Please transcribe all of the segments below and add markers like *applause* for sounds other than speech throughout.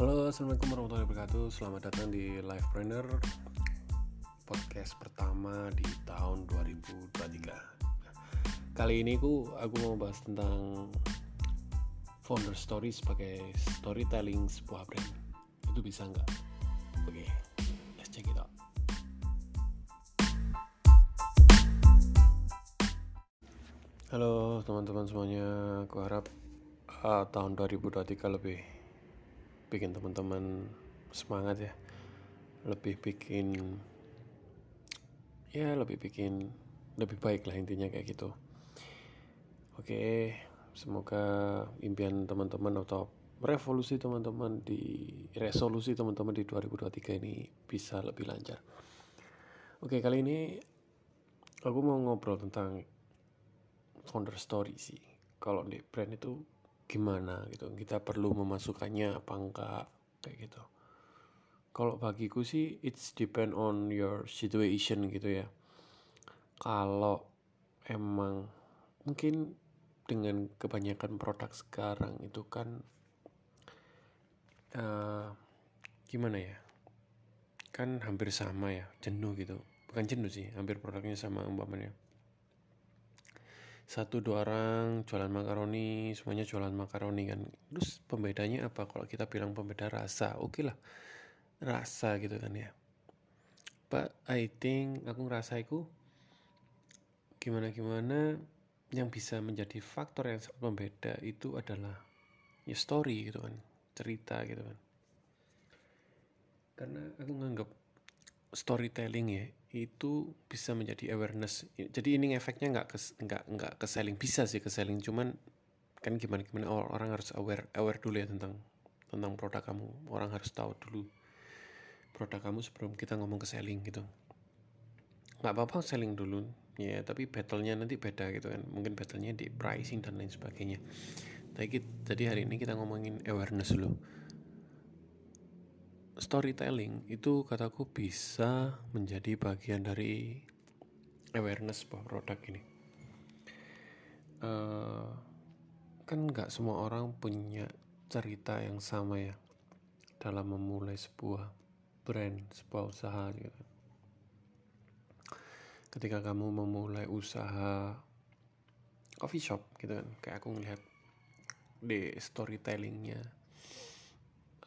Halo, assalamualaikum warahmatullahi wabarakatuh. Selamat datang di Livepreneur podcast pertama di tahun 2023. Kali ini ku aku mau bahas tentang founder story sebagai storytelling sebuah brand. Itu bisa nggak? Oke, let's check it out. Halo teman-teman semuanya, aku harap uh, tahun 2023 lebih bikin teman-teman semangat ya. Lebih bikin ya lebih bikin lebih baik lah intinya kayak gitu. Oke semoga impian teman-teman atau revolusi teman-teman di resolusi teman-teman di 2023 ini bisa lebih lancar. Oke kali ini aku mau ngobrol tentang founder story sih. Kalau di brand itu gimana gitu. Kita perlu memasukkannya apa enggak kayak gitu. Kalau bagiku sih it's depend on your situation gitu ya. Kalau emang mungkin dengan kebanyakan produk sekarang itu kan uh, gimana ya? Kan hampir sama ya jenuh gitu. Bukan jenuh sih hampir produknya sama umpamanya satu dua orang jualan makaroni semuanya jualan makaroni kan. Terus pembedanya apa? Kalau kita bilang pembeda rasa oke okay lah. Rasa gitu kan ya. But I think aku ngerasa itu gimana gimana yang bisa menjadi faktor yang pembeda itu adalah ya story gitu kan cerita gitu kan. Karena aku nganggap storytelling ya itu bisa menjadi awareness. Jadi ini efeknya nggak nggak nggak ke selling bisa sih ke selling. Cuman kan gimana gimana orang harus aware aware dulu ya tentang tentang produk kamu. Orang harus tahu dulu produk kamu sebelum kita ngomong ke selling gitu. Nggak apa-apa selling dulu ya tapi battlenya nanti beda gitu kan. Mungkin battlenya di pricing dan lain sebagainya. Tapi jadi hari ini kita ngomongin awareness dulu storytelling itu kataku bisa menjadi bagian dari awareness produk ini. Uh, kan nggak semua orang punya cerita yang sama ya dalam memulai sebuah brand, sebuah usaha gitu. Ketika kamu memulai usaha coffee shop gitu kan, kayak aku ngelihat di storytellingnya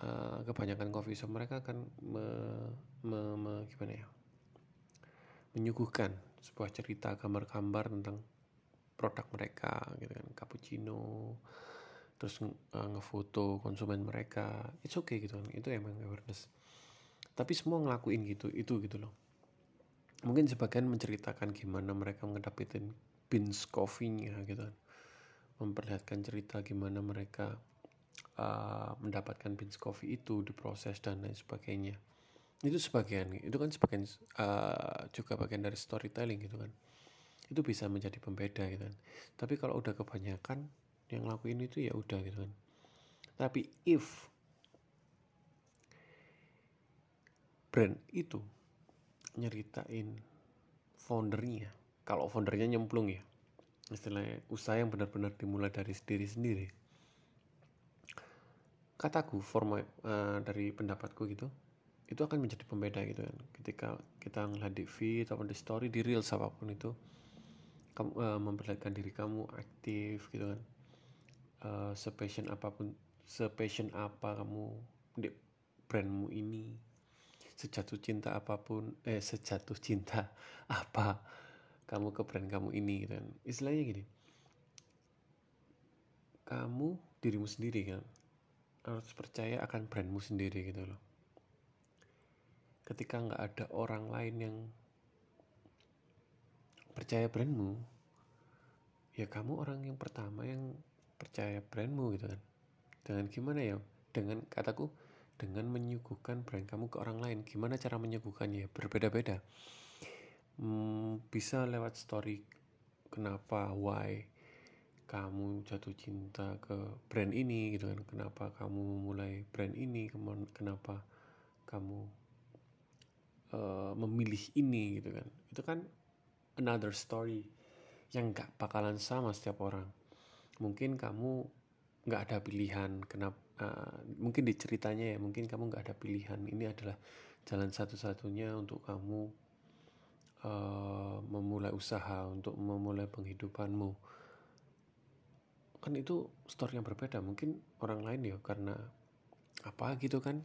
uh, kebanyakan coffee shop mereka akan me, me, me, gimana ya? Menyuguhkan sebuah cerita gambar-gambar tentang produk mereka gitu kan. Cappuccino terus uh, ngefoto konsumen mereka. It's okay gitu kan. Itu emang awareness. Tapi semua ngelakuin gitu itu gitu loh. Mungkin sebagian menceritakan gimana mereka ngedapetin beans coffee-nya gitu kan. Memperlihatkan cerita gimana mereka uh, mendapatkan beans coffee itu diproses dan lain sebagainya. Itu sebagian itu kan sebagian uh, juga bagian dari storytelling gitu kan. Itu bisa menjadi pembeda gitu kan. Tapi kalau udah kebanyakan yang lakuin itu ya udah gitu kan. Tapi if brand itu nyeritain foundernya kalau foundernya nyemplung ya istilahnya usaha yang benar-benar dimulai dari diri sendiri kataku forma uh, dari pendapatku gitu itu akan menjadi pembeda gitu kan. Ketika kita ngeliat di feed atau di story di reels apa pun itu kamu uh, memperlihatkan diri kamu aktif gitu kan. Uh, sepassion apa pun sepassion apa kamu di brandmu ini sejatuh cinta apa pun eh sejatuh cinta *laughs* apa kamu ke brand kamu ini gitu kan. Istilahnya gini kamu dirimu sendiri kan harus percaya akan brandmu sendiri gitu loh. Ketika nggak ada orang lain yang percaya brandmu ya kamu orang yang pertama yang percaya brandmu gitu kan. Dengan gimana ya? Dengan kataku dengan menyuguhkan brand kamu ke orang lain. Gimana cara menyuguhkannya? Berbeda-beda. Hmm, bisa lewat story kenapa why kamu jatuh cinta ke brand ini gitu kan. Kenapa kamu mulai brand ini? Kenapa kamu uh, memilih ini gitu kan. Itu kan another story yang gak bakalan sama setiap orang. Mungkin kamu gak ada pilihan kenapa uh, mungkin di ceritanya ya mungkin kamu nggak ada pilihan. Ini adalah jalan satu-satunya untuk kamu uh, memulai usaha untuk memulai penghidupanmu kan itu story yang berbeda. Mungkin orang lain ya karena apa gitu kan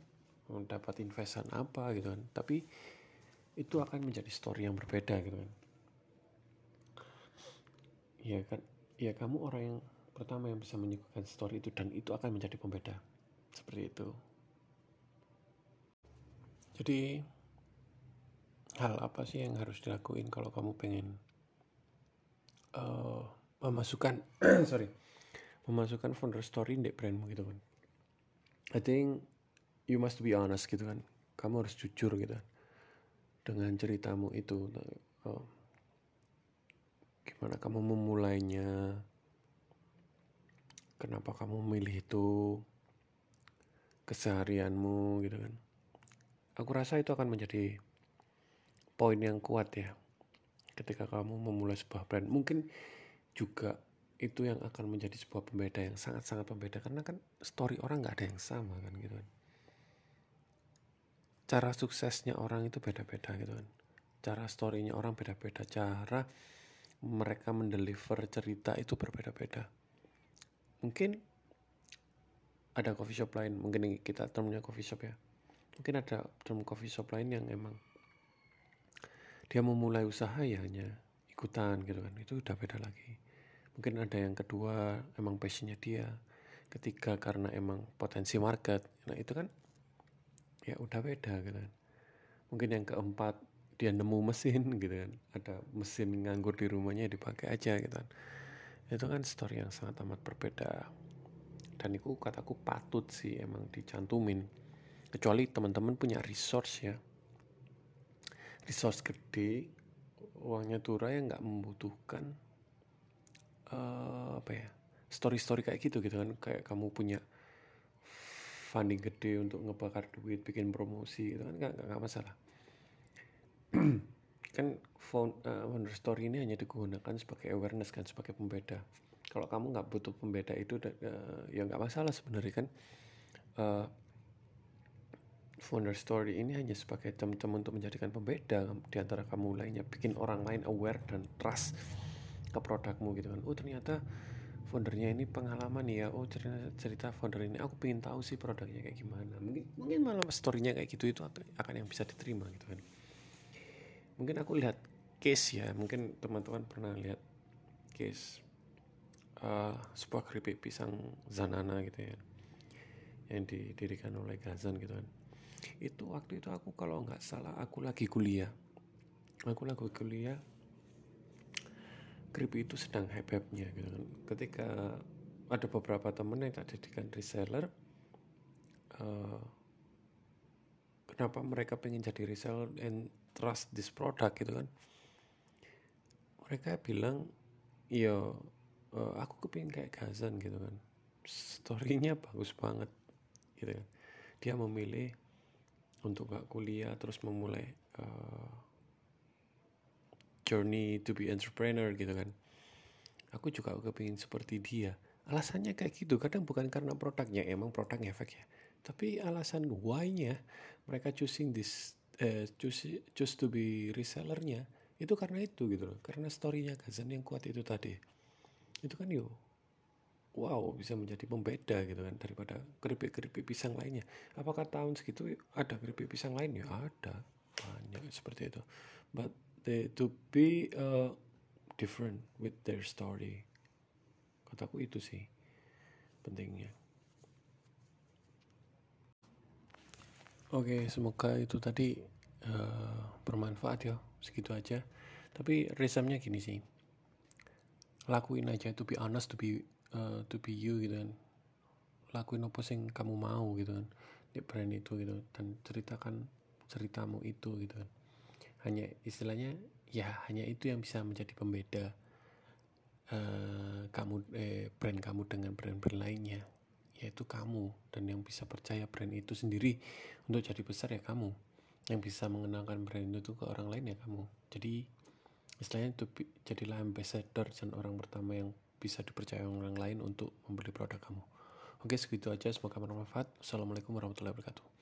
dapat investan apa gitu kan. Tapi itu akan menjadi story yang berbeda gitu kan. Ya kan ya kamu orang yang pertama yang bisa menyuguhkan story itu dan itu akan menjadi pembeda. Seperti itu. Jadi hal apa sih yang harus dilakuin kalau kamu pengen uh, memasukkan *clears throat* sorry memasukkan founder story di brandmu gitu kan. I think you must be honest gitu kan. Kamu harus jujur gitu. Kan dengan ceritamu itu uh, gimana kamu memulainya? Kenapa kamu memilih itu? Keseharianmu gitu kan. Aku rasa itu akan menjadi poin yang kuat ya. Ketika kamu memulai sebuah brand. Mungkin juga itu yang akan menjadi sebuah pembeda yang sangat-sangat pembeda. Karena kan story orang nggak ada yang sama kan gitu kan. Cara suksesnya orang itu beda-beda gitu kan. Cara storynya orang beda-beda. Cara mereka mendeliver cerita itu berbeda-beda. Mungkin ada coffee shop lain. Mungkin kita termnya coffee shop ya. Mungkin ada term coffee shop lain yang emang dia memulai usaha ya hanya ikutan gitu kan. Itu udah beda lagi mungkin ada yang kedua emang passionnya dia. Ketiga karena emang potensi market. Nah itu kan ya udah beda gitu kan. Mungkin yang keempat dia nemu mesin *laughs* gitu kan. Ada mesin nganggur di rumahnya dipakai aja gitu kan. Itu kan story yang sangat amat berbeda. Dan itu kataku patut sih emang dicantumin. Kecuali teman-teman punya resource ya. Resource gede uangnya turun yang nggak membutuhkan uh, apa ya story-story kayak gitu gitu kan. Kayak kamu punya funding gede untuk ngebakar duit bikin promosi itu kan. Nggak nggak masalah. *clears throat* Kan found, uh, wonder story ini hanya digunakan sebagai awareness kan sebagai pembeda. Kalau kamu nggak butuh pembeda itu uh, ya nggak masalah sebenarnya kan. Uh, founder story ini hanya sebagai teman-teman untuk menjadikan pembeda di antara kamu lainnya. Bikin orang lain aware dan trust ke produkmu gitu kan. Oh ternyata foundernya ini pengalaman ya. Oh cerita cerita founder ini. Aku pengen tahu sih produknya kayak gimana. Mungkin mungkin malah storynya kayak gitu itu akan yang bisa diterima gitu kan. Mungkin aku lihat case ya. Mungkin teman-teman pernah lihat case uh, sebuah keripik pisang Zanana gitu ya. Yang didirikan oleh Gazan gitu kan. Itu waktu itu aku kalau nggak salah aku lagi kuliah. Aku lagi kuliah keripik itu sedang hype-hype-nya gitu kan. Ketika ada beberapa temen yang tak jadikan reseller, uh, kenapa mereka pengen jadi reseller and trust this product gitu kan? Mereka bilang, iya uh, aku kepingin kayak Gazan gitu kan. Storynya bagus banget gitu kan. Dia memilih untuk gak kuliah terus memulai uh, journey to be entrepreneur gitu kan. Aku juga kepingin seperti dia. Alasannya kayak gitu kadang bukan karena produknya emang produk efek ya. Tapi alasan why-nya mereka choosing this uh, choose choose to be resellernya itu karena itu gitu loh. Karena storynya Gazan yang kuat itu tadi. Itu kan yo wow bisa menjadi pembeda gitu kan daripada keripik-keripik pisang lainnya. Apakah tahun segitu ada keripik pisang lain? Ya ada banyak seperti itu. But they to be uh, different with their story. Kataku itu sih pentingnya. Oke semoga itu tadi uh, bermanfaat ya. Segitu aja. Tapi resamnya gini sih. Lakuin aja to be honest to be uh, to be you gitu kan. Lakuin apa sing kamu mau gitu kan. Di brand itu gitu. Dan ceritakan ceritamu itu gitu kan hanya istilahnya ya hanya itu yang bisa menjadi pembeda uh, kamu eh, brand kamu dengan brand-brand lainnya yaitu kamu dan yang bisa percaya brand itu sendiri untuk jadi besar ya kamu yang bisa mengenalkan brand itu ke orang lain ya kamu jadi istilahnya itu jadilah ambassador dan orang pertama yang bisa dipercaya orang lain untuk membeli produk kamu Oke, segitu aja. Semoga bermanfaat. Assalamualaikum warahmatullahi wabarakatuh.